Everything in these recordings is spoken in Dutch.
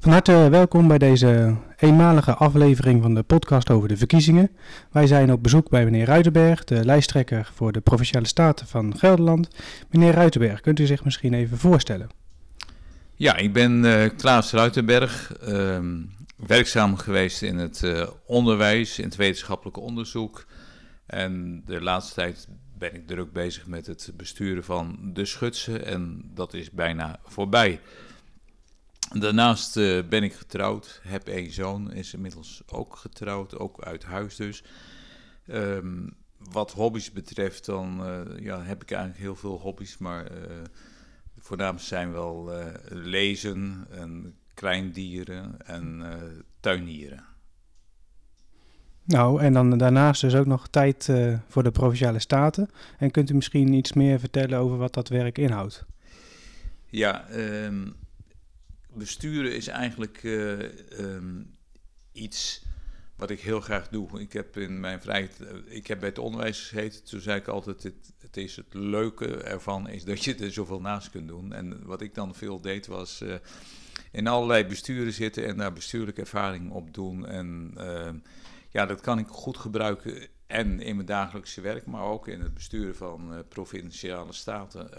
Van harte welkom bij deze eenmalige aflevering van de podcast over de verkiezingen. Wij zijn op bezoek bij meneer Ruitenberg, de lijsttrekker voor de Provinciale Staten van Gelderland. Meneer Ruitenberg, kunt u zich misschien even voorstellen? Ja, ik ben uh, Klaas Ruitenberg, uh, werkzaam geweest in het uh, onderwijs, in het wetenschappelijk onderzoek. En de laatste tijd ben ik druk bezig met het besturen van de schutsen en dat is bijna voorbij. Daarnaast uh, ben ik getrouwd, heb één zoon, is inmiddels ook getrouwd, ook uit huis dus. Um, wat hobby's betreft, dan uh, ja, heb ik eigenlijk heel veel hobby's, maar uh, voornaamste zijn wel lezen en kleindieren en tuinieren. Nou, en dan daarnaast dus ook nog tijd voor de Provinciale Staten. En kunt u misschien iets meer vertellen over wat dat werk inhoudt? Ja, um, besturen is eigenlijk uh, um, iets wat ik heel graag doe. Ik heb in mijn vrijheid, uh, ik heb bij het onderwijs gezeten. Toen zei ik altijd: het, het, is het leuke ervan is dat je er zoveel naast kunt doen. En wat ik dan veel deed was uh, in allerlei besturen zitten en daar bestuurlijke ervaring op doen. En ehm, ja, dat kan ik goed gebruiken. En in mijn dagelijkse werk, maar ook in het besturen van provinciale staten,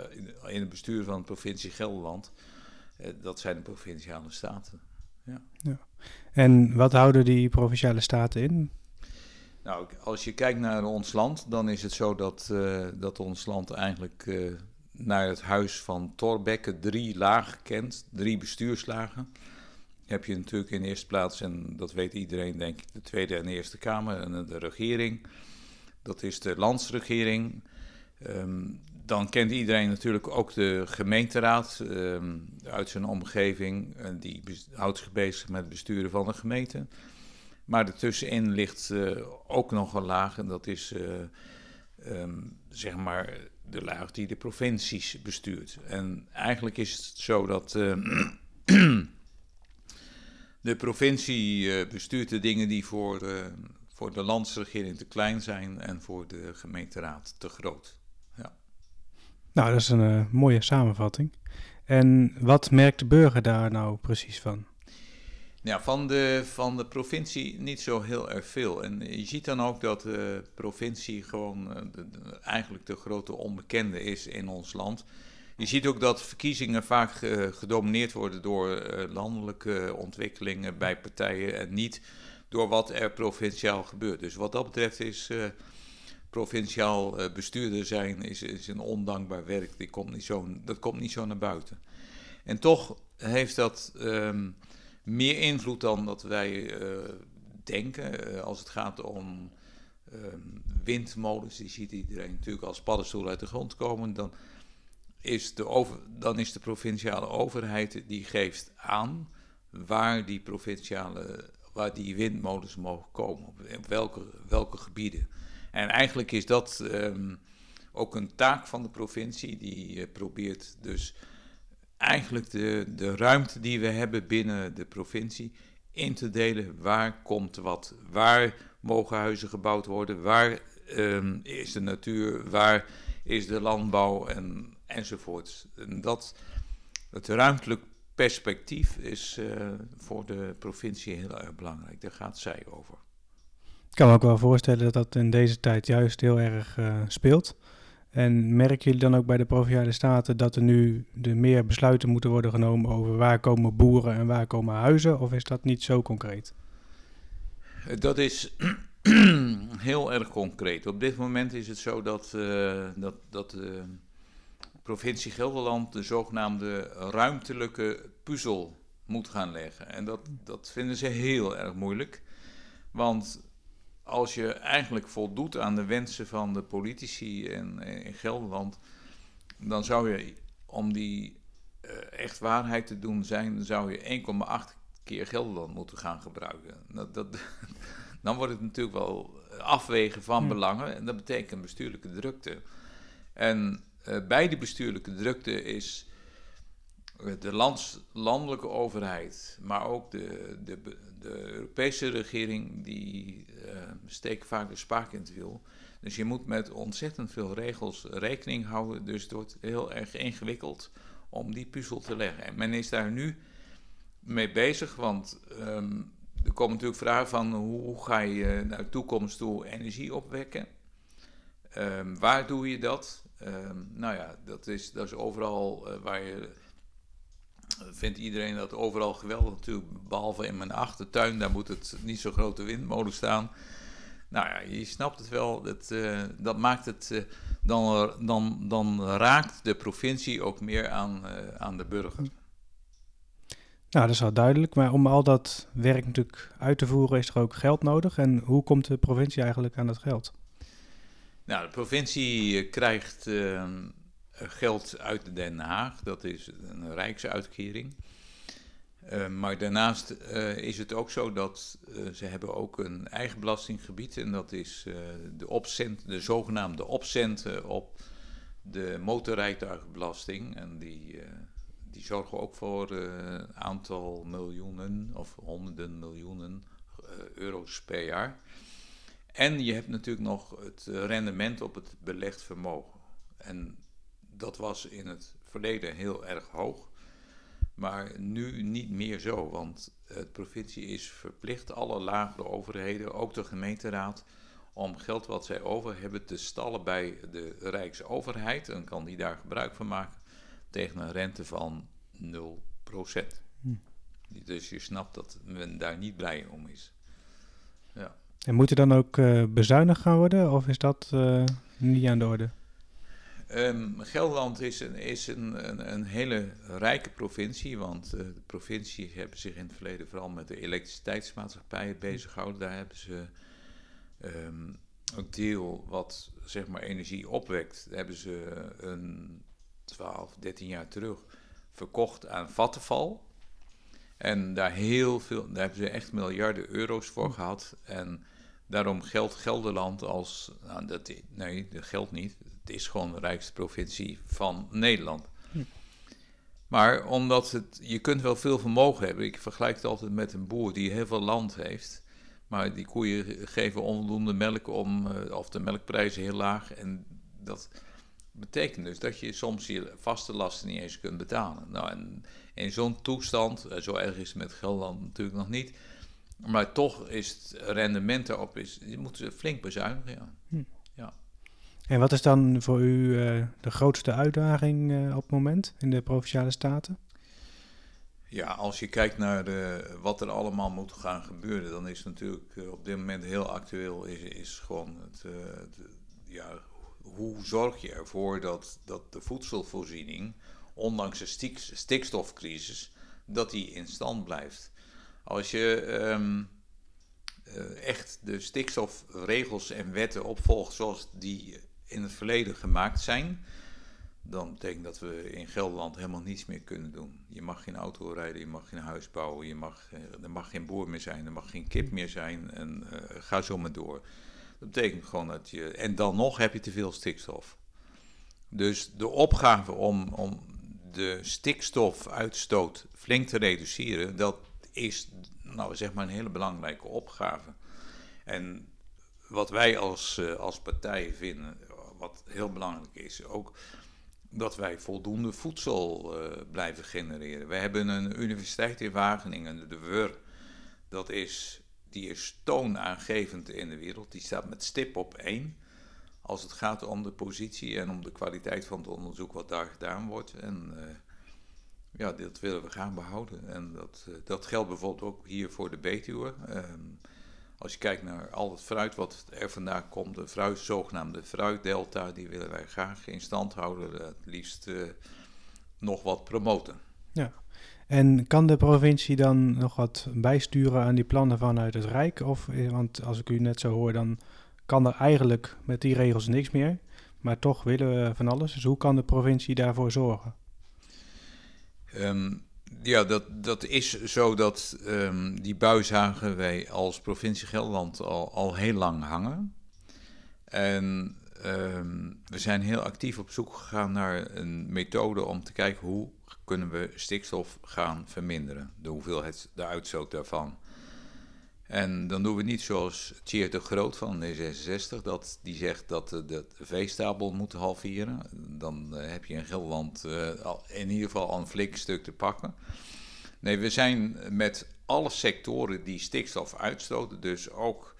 in het bestuur van de provincie Gelderland. Eh, dat zijn de provinciale staten. Ja. ja. En wat houden die provinciale staten in? Nou, als je kijkt naar ons land, dan is het zo dat, uh, dat ons land eigenlijk uh, naar het huis van Torbekke drie lagen kent, drie bestuurslagen. Heb je natuurlijk in eerste plaats, en dat weet iedereen denk ik, de Tweede en Eerste Kamer en de regering. Dat is de landsregering. Um, dan kent iedereen natuurlijk ook de gemeenteraad uh, uit zijn omgeving. Uh, die houdt zich bezig met het besturen van de gemeente. Maar ertussenin ligt uh, ook nog een laag en dat is um, zeg maar de laag die de provincies bestuurt. En eigenlijk is het zo dat de provincie bestuurt de dingen die voor, voor de landsregering te klein zijn en voor de gemeenteraad te groot. Nou, dat is een uh, mooie samenvatting. En wat merkt de burger daar nou precies van? Ja, van de, van de provincie niet zo heel erg veel. En je ziet dan ook dat de provincie gewoon de, eigenlijk de grote onbekende is in ons land. Je ziet ook dat verkiezingen vaak uh, gedomineerd worden door landelijke ontwikkelingen bij partijen en niet door wat er provinciaal gebeurt. Dus wat dat betreft is provinciaal uh, bestuurder zijn is, is een ondankbaar werk. Die komt niet zo, dat komt niet zo naar buiten. En toch heeft dat um, meer invloed dan dat wij uh, denken. Uh, als het gaat om um, windmolens, die ziet iedereen natuurlijk als paddenstoel uit de grond komen. Dan is de, over, dan is de provinciale overheid die geeft aan waar die provinciale, waar die windmolens mogen komen. Op welke, welke gebieden. En eigenlijk is dat um, ook een taak van de provincie, die uh, probeert dus eigenlijk de, de ruimte die we hebben binnen de provincie in te delen. Waar komt wat? Waar mogen huizen gebouwd worden? Waar um, is de natuur? Waar is de landbouw? En, enzovoort. En dat, ruimtelijk perspectief is uh, voor de provincie heel erg belangrijk. Daar gaat zij over. Ik kan me ook wel voorstellen dat dat in deze tijd juist heel erg uh, speelt. En merken jullie dan ook bij de Provinciale Staten dat er nu de meer besluiten moeten worden genomen over waar komen boeren en waar komen huizen? Of is dat niet zo concreet? Dat is heel erg concreet. Op dit moment is het zo dat, uh, dat, dat de provincie Gelderland de zogenaamde ruimtelijke puzzel moet gaan leggen. En dat, dat vinden ze heel erg moeilijk. Want als je eigenlijk voldoet aan de wensen van de politici in, in Gelderland, dan zou je, om die uh, echt waarheid te doen zijn, zou je 1,8 keer Gelderland moeten gaan gebruiken. Dat, dat, dan wordt het natuurlijk wel afwegen van belangen en dat betekent bestuurlijke drukte. En uh, bij de bestuurlijke drukte is de landelijke overheid, maar ook de, de, de Europese regering, die uh, steekt vaak de spaak in het wiel. Dus je moet met ontzettend veel regels rekening houden. Dus het wordt heel erg ingewikkeld om die puzzel te leggen. En men is daar nu mee bezig, want ehm, er komen natuurlijk vragen van hoe ga je naar de toekomst toe energie opwekken? Um, waar doe je dat? Um, nou ja, dat is, dat is overal uh, waar je. Vindt iedereen dat overal geweldig natuurlijk, behalve in mijn achtertuin, daar moet het niet zo grote windmolen staan. Nou ja, je snapt het wel, dat, uh, dat maakt het, uh, dan, dan, dan raakt de provincie ook meer aan, aan de burger. Nou, dat is wel duidelijk. Maar om al dat werk natuurlijk uit te voeren is er ook geld nodig. En hoe komt de provincie eigenlijk aan dat geld? Nou, de provincie krijgt uh, geld uit Den Haag. Dat is een rijksuitkering. Uh, maar daarnaast uh, is het ook zo dat ze hebben ook een eigen belastinggebied. En dat is de, opcent, de zogenaamde opcenten op de motorrijtuigenbelasting. En die die zorgen ook voor een aantal miljoenen of honderden miljoenen euro's per jaar. En je hebt natuurlijk nog het rendement op het belegd vermogen. En dat was in het verleden heel erg hoog. Maar nu niet meer zo, want de provincie is verplicht, alle lagere overheden, ook de gemeenteraad, om geld wat zij over hebben te stallen bij de Rijksoverheid. En kan die daar gebruik van maken tegen een rente van 0%. Hm. Dus je snapt dat men daar niet blij om is. Ja. En moet er dan ook uh, bezuinigd gaan worden of is dat uh, niet aan de orde? Um, Gelderland is, een, is een, een, hele rijke provincie, want uh, de provincie hebben zich in het verleden vooral met de elektriciteitsmaatschappijen bezig gehouden. Daar hebben ze um, een deel wat zeg maar energie opwekt, hebben ze een 12, 13 jaar terug verkocht aan Vattenfall. En daar, heel veel, daar hebben ze echt miljarden euro's voor gehad. En daarom geldt Gelderland als. Nou, dat, nee, dat geldt niet. Het is gewoon de rijkste provincie van Nederland. Maar omdat het, je kunt wel veel vermogen hebben. Ik vergelijk het altijd met een boer die heel veel land heeft. Maar die koeien geven onvoldoende melk om, eh, of de melkprijzen heel laag. En dat, betekent dus dat je soms je vaste lasten niet eens kunt betalen. Nou, en in zo'n toestand, eh, zo erg is het met Gelderland natuurlijk nog niet, maar toch is het rendement erop, is, je moet flink bezuinigen. Ja. Hm. En wat is dan voor u uh, de grootste uitdaging uh, op het moment in de provinciale staten? Ja, als je kijkt naar de, wat er allemaal moet gaan gebeuren, dan is natuurlijk op dit moment heel actueel is, is gewoon het, ja, hoe zorg je ervoor dat, dat de voedselvoorziening, ondanks de stikstofcrisis, dat die in stand blijft. Als je uh, echt de stikstofregels en wetten opvolgt zoals die in het verleden gemaakt zijn, dan betekent dat we in Gelderland helemaal niets meer kunnen doen. Je mag geen auto rijden, je mag geen huis bouwen, je mag, er mag geen boer meer zijn, er mag geen kip meer zijn en uh, ga zo maar door. Dat betekent gewoon dat je. En dan nog heb je te veel stikstof. Dus de opgave om, om de stikstofuitstoot flink te reduceren, dat is nou, zeg maar een hele belangrijke opgave. En wat wij als, uh, als partij vinden, wat heel belangrijk is, ook dat wij voldoende voedsel uh, blijven genereren. We hebben een universiteit in Wageningen, de WUR. Dat is die is toonaangevend in de wereld. Die staat met stip op één als het gaat om de positie en om de kwaliteit van het onderzoek wat daar gedaan wordt. En uh, ja, dat willen we gaan behouden. En dat, uh, dat geldt bijvoorbeeld ook hier voor de Betuwe. Als je kijkt naar al het fruit wat er vandaan komt, de fruit, zogenaamde fruitdelta, die willen wij graag in stand houden. Het liefst uh, nog wat promoten. Ja. En kan de provincie dan nog wat bijsturen aan die plannen vanuit het Rijk? Of, eh, want als ik u net zo hoor, dan kan er eigenlijk met die regels niks meer. Maar toch willen we van alles. Dus hoe kan de provincie daarvoor zorgen? Um, ja, dat, dat is zo dat um, die bui zagen wij als provincie Gelderland al, al heel lang hangen. En um, we zijn heel actief op zoek gegaan naar een methode om te kijken hoe kunnen we stikstof gaan verminderen, de hoeveelheid, de uitstoot daarvan. En dan doen we niet zoals Tjeerd de Groot van D66, dat die zegt dat de, de veestapel moet halveren. Dan uh, heb je in Gelderland uh, in ieder geval al een flink stuk te pakken. Nee, we zijn met alle sectoren die stikstof uitstoten, dus ook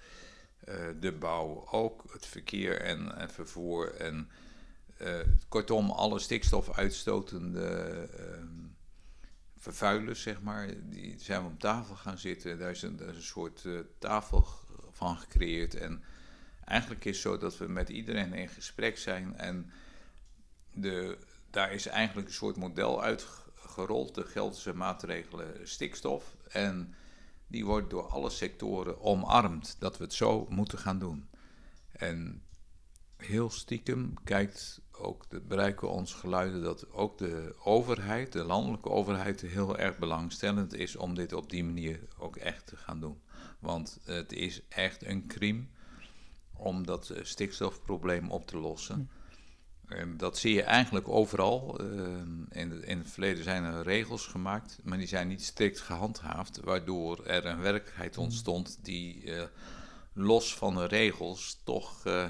uh, de bouw, ook het verkeer en, en vervoer en kortom alle stikstof uitstotende uh, vervuilers, zeg maar, die zijn we op tafel gaan zitten. Daar is een, daar is een soort tafel van gecreëerd en eigenlijk is het zo dat we met iedereen in gesprek zijn en de, daar is eigenlijk een soort model uitgerold, de Gelderse maatregelen stikstof. En die wordt door alle sectoren omarmd dat we het zo moeten gaan doen. En heel stiekem kijkt ook, de, bereiken ons geluiden dat ook de overheid, de landelijke overheid, heel erg belangstellend is om dit op die manier ook echt te gaan doen. Want het is echt een crime om dat stikstofprobleem op te lossen. Hm. En dat zie je eigenlijk overal. Ehm, in, in, het verleden zijn er regels gemaakt, maar die zijn niet strikt gehandhaafd, waardoor er een werkelijkheid hmm. ontstond die eh, los van de regels toch uh,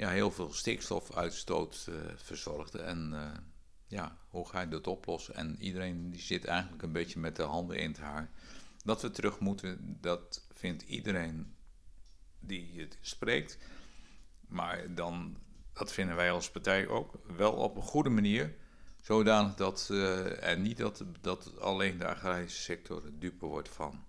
ja, heel veel stikstofuitstoot uh, verzorgde. En ja, hoe ga je dat oplossen? En iedereen die zit eigenlijk een beetje met de handen in het haar. Dat we terug moeten, dat vindt iedereen die het spreekt. Maar dan dat vinden wij als partij ook, wel op een goede manier. Zodanig dat uh, er niet dat, dat alleen de agrarische sector dupe wordt van.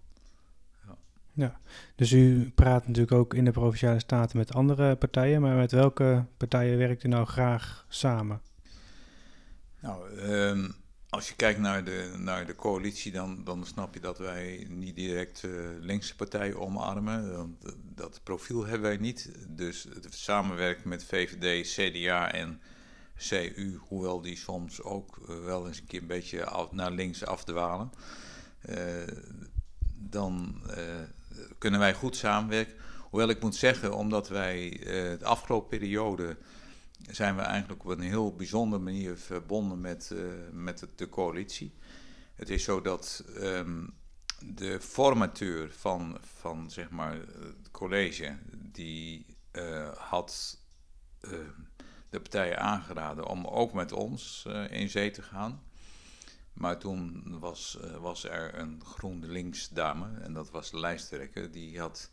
Ja. dus u praat natuurlijk ook in de Provinciale Staten met andere partijen, maar met welke partijen werkt u nou graag samen? Nou, um, als je kijkt naar de, naar de coalitie, dan, dan snap je dat wij niet direct uh, linkse partijen omarmen. Dat, dat, profiel hebben wij niet. Dus het samenwerken met VVD, CDA en CU, hoewel die soms ook uh, wel eens een keer een beetje naar links afdwalen, uh, dan kunnen wij goed samenwerken. Hoewel ik moet zeggen, omdat wij de afgelopen periode zijn we eigenlijk op een heel bijzondere manier verbonden met, uh, met de coalitie. Het is zo dat um, de formateur van, van zeg maar, het college, die uh, had uh, de partijen aangeraden om ook met ons in zee te gaan. Maar toen was, was er een GroenLinks dame, en dat was de lijsttrekker, die had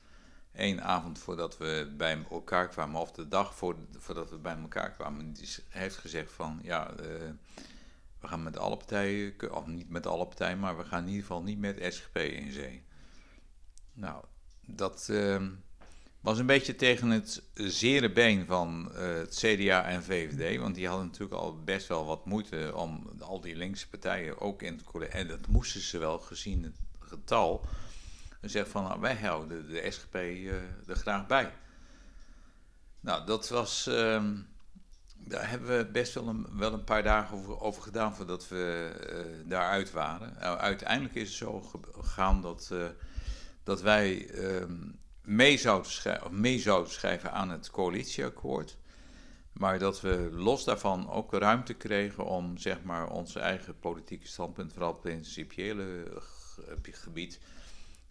één avond voordat we bij elkaar kwamen, of de dag voor, voordat we bij elkaar kwamen, die heeft gezegd van ja, uh, we gaan met alle partijen, of niet met alle partijen, maar we gaan in ieder geval niet met SGP in zee. Nou, dat uh, was een beetje tegen het zere been van uh, het CDA en VVD, want die hadden natuurlijk al best wel wat moeite om al die linkse partijen ook in te college. En dat moesten ze wel gezien het getal en zegt van nou, wij houden de SGP eh, er graag bij. Nou, dat was. Uh, daar hebben we best wel een, wel een paar dagen over, gedaan voordat we uh, daaruit waren. Nou, uiteindelijk is het zo gegaan dat, dat wij ehm, mee, zouden schrijven, mee zouden schrijven aan het coalitieakkoord. Maar dat we los daarvan ook ruimte kregen om zeg maar, onze eigen politieke standpunt, vooral het principiële gebied,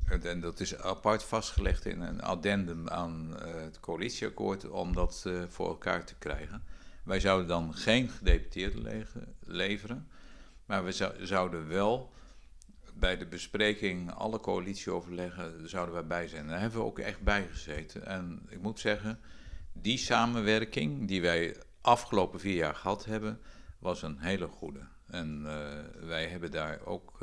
en dat is apart vastgelegd in een addendum aan uh, het coalitieakkoord om dat uh, voor elkaar te krijgen. Wij zouden dan geen gedeputeerden leveren, maar we zou, zouden wel bij de bespreking alle coalitieoverleggen zouden wij bij zijn. Daar hebben we ook echt bij gezeten. En ik moet zeggen, die samenwerking die wij afgelopen vier jaar gehad hebben, was een hele goede. En uh, wij hebben daar ook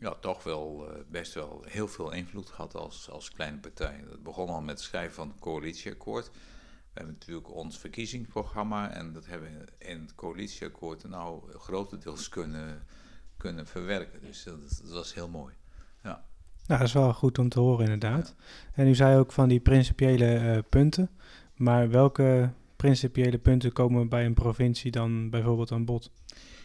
ja, toch wel uh, best wel heel veel invloed gehad als, als kleine partij. Dat begon al met het schrijven van het coalitieakkoord. We hebben natuurlijk ons verkiezingsprogramma en dat hebben we in het coalitieakkoord nou grotendeels kunnen, kunnen verwerken. Dus dat, dat was heel mooi. Ja. Nou, dat is wel goed om te horen inderdaad. En u zei ook van die principiële uh, punten. Maar welke principiële punten komen bij een provincie dan bijvoorbeeld aan bod?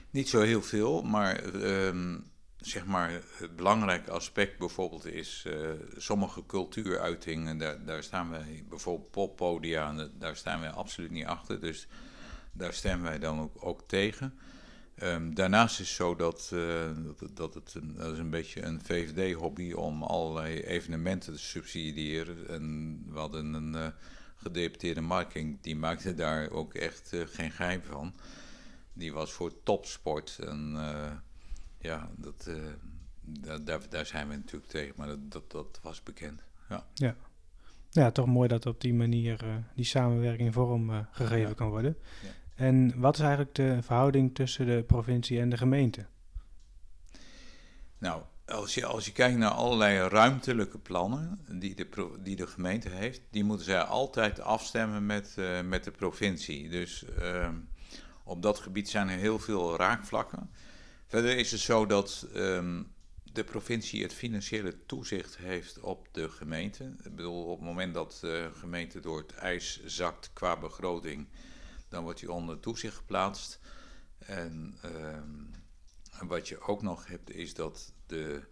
Niet zo heel veel, maar um, zeg maar, het belangrijke aspect bijvoorbeeld is uh, sommige cultuuruitingen, daar, daar staan wij bijvoorbeeld poppodia, daar staan wij absoluut niet achter. Dus daar stemmen wij dan ook, ook tegen. Um, daarnaast is het zo dat, uh, dat, dat, het een, dat is een beetje een VVD-hobby om allerlei evenementen te subsidiëren. En we hadden een uh, gedeputeerde marking, die maakte daar ook echt geen geheim van. Die was voor topsport. En, ja, dat, daar, daar zijn we natuurlijk tegen, maar dat, dat, dat was bekend. Ja. ja. Ja, toch mooi dat op die manier die samenwerking vorm gegeven kan worden. Ja. En wat is eigenlijk de verhouding tussen de provincie en de gemeente? Nou, als je, als je kijkt naar allerlei ruimtelijke plannen die de, die de gemeente heeft, die moeten zij altijd afstemmen met, uh, met de provincie. Dus uh, op dat gebied zijn er heel veel raakvlakken. Verder is het zo dat um, de provincie het financiële toezicht heeft op de gemeente. Ik bedoel, op het moment dat de gemeente door het ijs zakt qua begroting, dan wordt die onder toezicht geplaatst. En um, wat je ook nog hebt, is dat de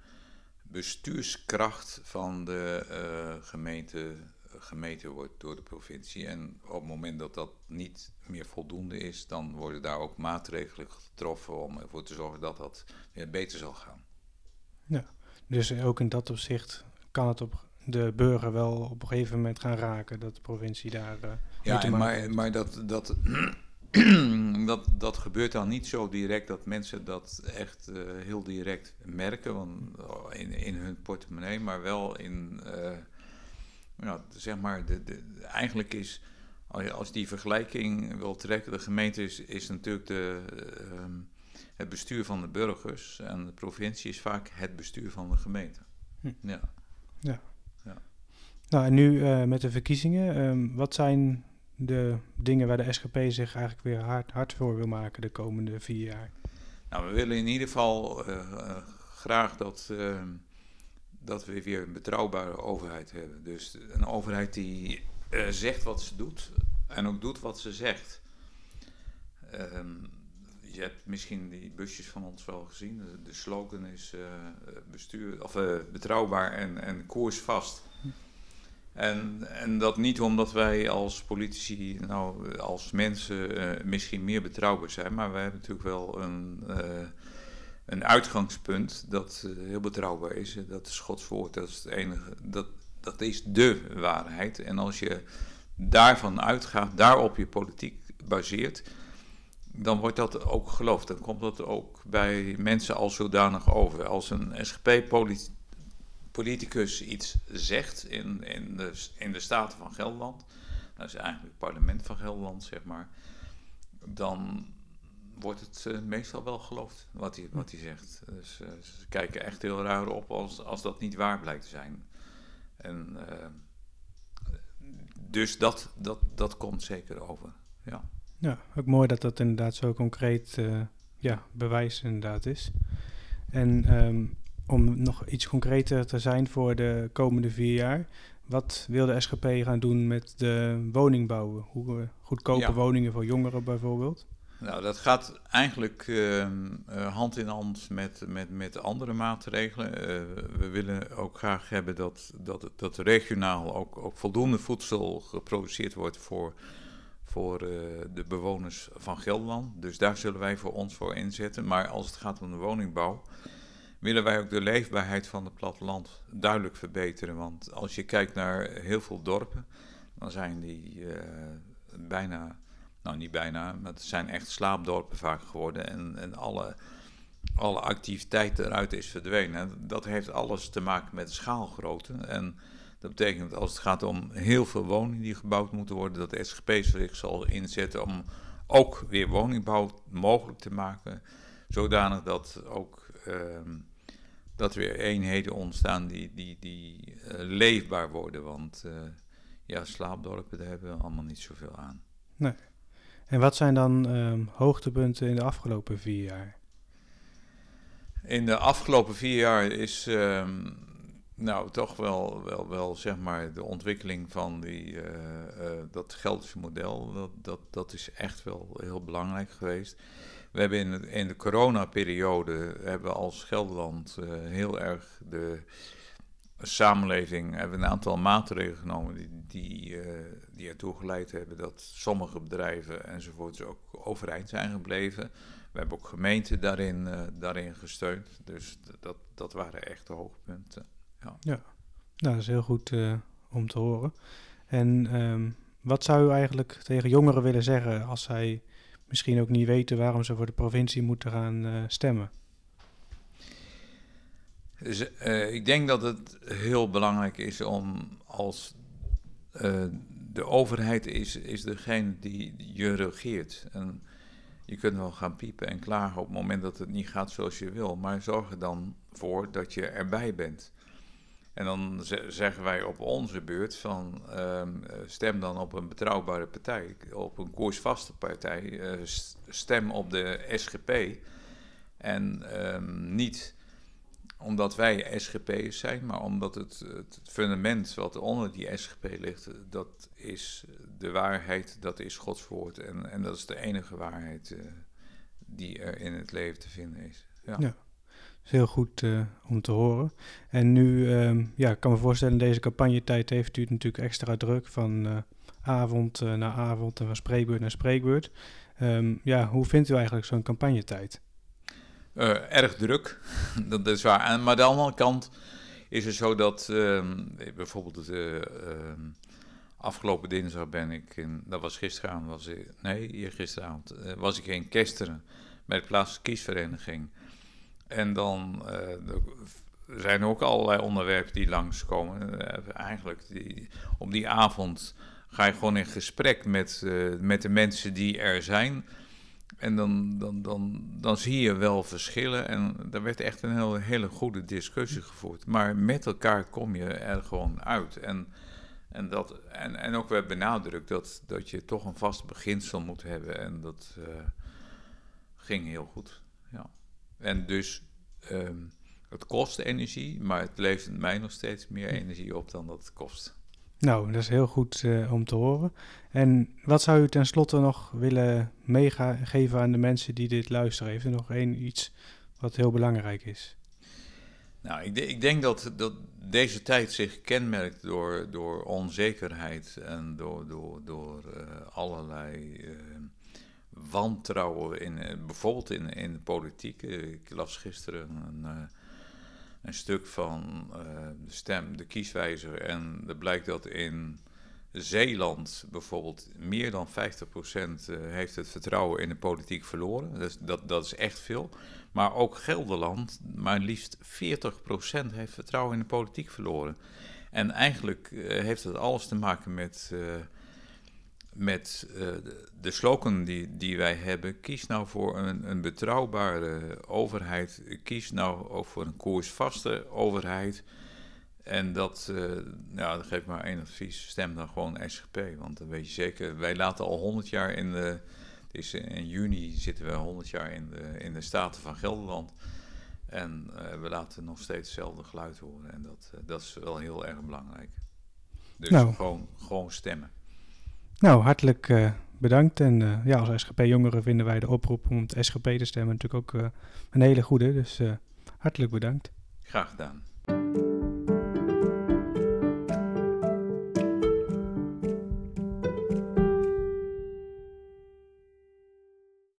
bestuurskracht van de uh, gemeente gemeten wordt door de provincie. En op het moment dat dat niet meer voldoende is, dan worden daar ook maatregelen getroffen om ervoor te zorgen dat dat weer beter zal gaan. Ja, dus ook in dat opzicht kan het op de burger wel op een gegeven moment gaan raken, dat de provincie daar. Uh, ja, maar, maar dat, dat dat, dat gebeurt dan niet zo direct dat mensen dat echt uh, heel direct merken want, oh, in, in hun portemonnee, maar wel in, uh, ja, zeg maar, de, de, eigenlijk is, als die vergelijking wil trekken, de gemeente is, is natuurlijk de, uh, het bestuur van de burgers en de provincie is vaak het bestuur van de gemeente. Hm. Ja. ja. Nou, en nu met de verkiezingen, um, wat zijn de dingen waar de SGP zich eigenlijk weer hard, hard voor wil maken de komende vier jaar? Nou, we willen in ieder geval uh, graag dat, uh, dat we weer een betrouwbare overheid hebben. Dus een overheid die zegt wat ze doet en ook doet wat ze zegt. Ehm, je hebt misschien die busjes van ons wel gezien. De, de slogan is bestuur, of, betrouwbaar en, en koersvast. En, en dat niet omdat wij als politici, nou, als mensen uh, misschien meer betrouwbaar zijn, maar wij hebben natuurlijk wel een, uh, een uitgangspunt dat uh, heel betrouwbaar is. Dat is Gods woord, dat is het enige, dat, dat is de waarheid. En als je daarvan uitgaat, daarop je politiek baseert, dan wordt dat ook geloofd. Dan komt dat ook bij mensen als zodanig over. Als een SGP-politicus politicus iets zegt in, in, de, in de Staten van Gelderland, dat is eigenlijk het parlement van Gelderland, zeg maar, dan wordt het uh, meestal wel geloofd wat hij, wat hij zegt. Dus uh, ze kijken echt heel raar op als, als dat niet waar blijkt te zijn. En, uh, dus dat, dat, dat komt zeker over, ja. Ja, ook mooi dat dat inderdaad zo concreet ja, bewijs inderdaad is. En um, om nog iets concreter te zijn voor de komende vier jaar. Wat wil de SGP gaan doen met de woningbouw? Hoe goedkope woningen voor jongeren bijvoorbeeld? Nou, dat gaat eigenlijk uh, hand in hand met, met, met andere maatregelen. Uh, we willen ook graag hebben dat, dat, dat regionaal ook, ook voldoende voedsel geproduceerd wordt voor, voor uh, de bewoners van Gelderland. Dus daar zullen wij voor ons voor inzetten. Maar als het gaat om de woningbouw, willen wij ook de leefbaarheid van het platteland duidelijk verbeteren. Want als je kijkt naar heel veel dorpen, dan zijn die uh, bijna, nou niet bijna, maar het zijn echt slaapdorpen vaak geworden. En, en alle, alle activiteit eruit is verdwenen. Dat heeft alles te maken met schaalgrootte. En dat betekent als het gaat om heel veel woningen die gebouwd moeten worden, dat de SGP zich zal inzetten om ook weer woningbouw mogelijk te maken. Zodanig dat ook uh, dat weer eenheden ontstaan die, die, die uh, leefbaar worden. Want uh, ja, slaapdorpen, daar hebben we allemaal niet zoveel aan. Nee. En wat zijn dan um, hoogtepunten in de afgelopen vier jaar? In de afgelopen vier jaar is um, nou toch wel, wel, wel zeg maar de ontwikkeling van die, uh, dat Gelderse model. Dat, dat, dat is echt wel heel belangrijk geweest. We hebben in, de, in de coronaperiode hebben als Gelderland uh, heel erg de samenleving hebben een aantal maatregelen genomen die, die, uh, die ertoe geleid hebben dat sommige bedrijven enzovoorts ook overeind zijn gebleven. We hebben ook gemeenten daarin, uh, daarin gesteund. Dus dat, dat waren echt de hoogpunten. Ja, ja. Nou, dat is heel goed om te horen. En um, wat zou u eigenlijk tegen jongeren willen zeggen als zij misschien ook niet weten waarom ze voor de provincie moeten gaan uh, stemmen. Dus, ik denk dat het heel belangrijk is om als de overheid is, is degene die je regeert. En je kunt wel gaan piepen en klagen op het moment dat het niet gaat zoals je wil, maar zorg er dan voor dat je erbij bent. En dan zeggen wij op onze beurt van ehm, stem dan op een betrouwbare partij, op een koersvaste partij, uh, stem op de SGP en um, niet omdat wij SGP'ers zijn, maar omdat het, het, fundament wat onder die SGP ligt, dat is de waarheid, dat is Gods woord. En, en dat is de enige waarheid uh, die er in het leven te vinden is. Ja. ja heel goed uh, om te horen. En nu, um, ja, ik kan me voorstellen, deze campagnetijd heeft u natuurlijk extra druk van uh, avond naar avond en van spreekbeurt naar spreekbeurt. Um, ja, hoe vindt u eigenlijk zo'n campagnetijd? Uh, erg druk, dat is waar. En, maar aan de andere kant is het zo dat uh, bijvoorbeeld afgelopen dinsdag ben ik in, dat was gisteravond, was ik, nee, hier gisteravond, eh, was ik in Kesteren bij de plaatselijke kiesvereniging. En dan er zijn ook allerlei onderwerpen die langskomen. eigenlijk die, op die avond ga je gewoon in gesprek met, met de mensen die er zijn. En dan, dan, dan, dan zie je wel verschillen. En daar werd echt een hele, hele goede discussie gevoerd. Maar met elkaar kom je er gewoon uit. En, en, dat, en, en ook werd benadrukt dat, dat je toch een vast beginsel moet hebben. En dat ging heel goed. En dus um, het kost energie, maar het levert mij nog steeds meer energie op dan dat het kost. Nou, dat is heel goed uh, om te horen. En wat zou u tenslotte nog willen meegeven aan de mensen die dit luisteren? Heeft er nog één iets wat heel belangrijk is? Nou, ik, ik, denk dat, dat deze tijd zich kenmerkt door, door onzekerheid en door, door, door uh, allerlei uh, wantrouwen, in, bijvoorbeeld in, in de politiek. Ik las gisteren een een stuk van de stem, de kieswijzer. En er blijkt dat in Zeeland bijvoorbeeld meer dan 50% uh, eh, heeft het vertrouwen in de politiek verloren. Dus dat, dat is echt veel. Maar ook Gelderland, maar liefst 40% heeft vertrouwen in de politiek verloren. En eigenlijk heeft het alles te maken met met uh, de slogan die, die wij hebben. Kies nou voor een, een betrouwbare overheid. Kies nou ook voor een koersvaste overheid. En dat, uh, nou, dat geeft maar één advies. Stem dan gewoon SGP. Want dan weet je zeker, wij laten al 100 jaar in de. is in juni zitten we 100 jaar in de, in de Staten van Gelderland. En uh, we laten nog steeds hetzelfde geluid horen. En dat, dat is wel heel erg belangrijk. Dus nou. gewoon, gewoon stemmen. Nou, hartelijk uh, bedankt. En uh, ja, als SGP-jongeren vinden wij de oproep om het SGP te stemmen natuurlijk ook uh, een hele goede. Dus hartelijk bedankt. Graag gedaan.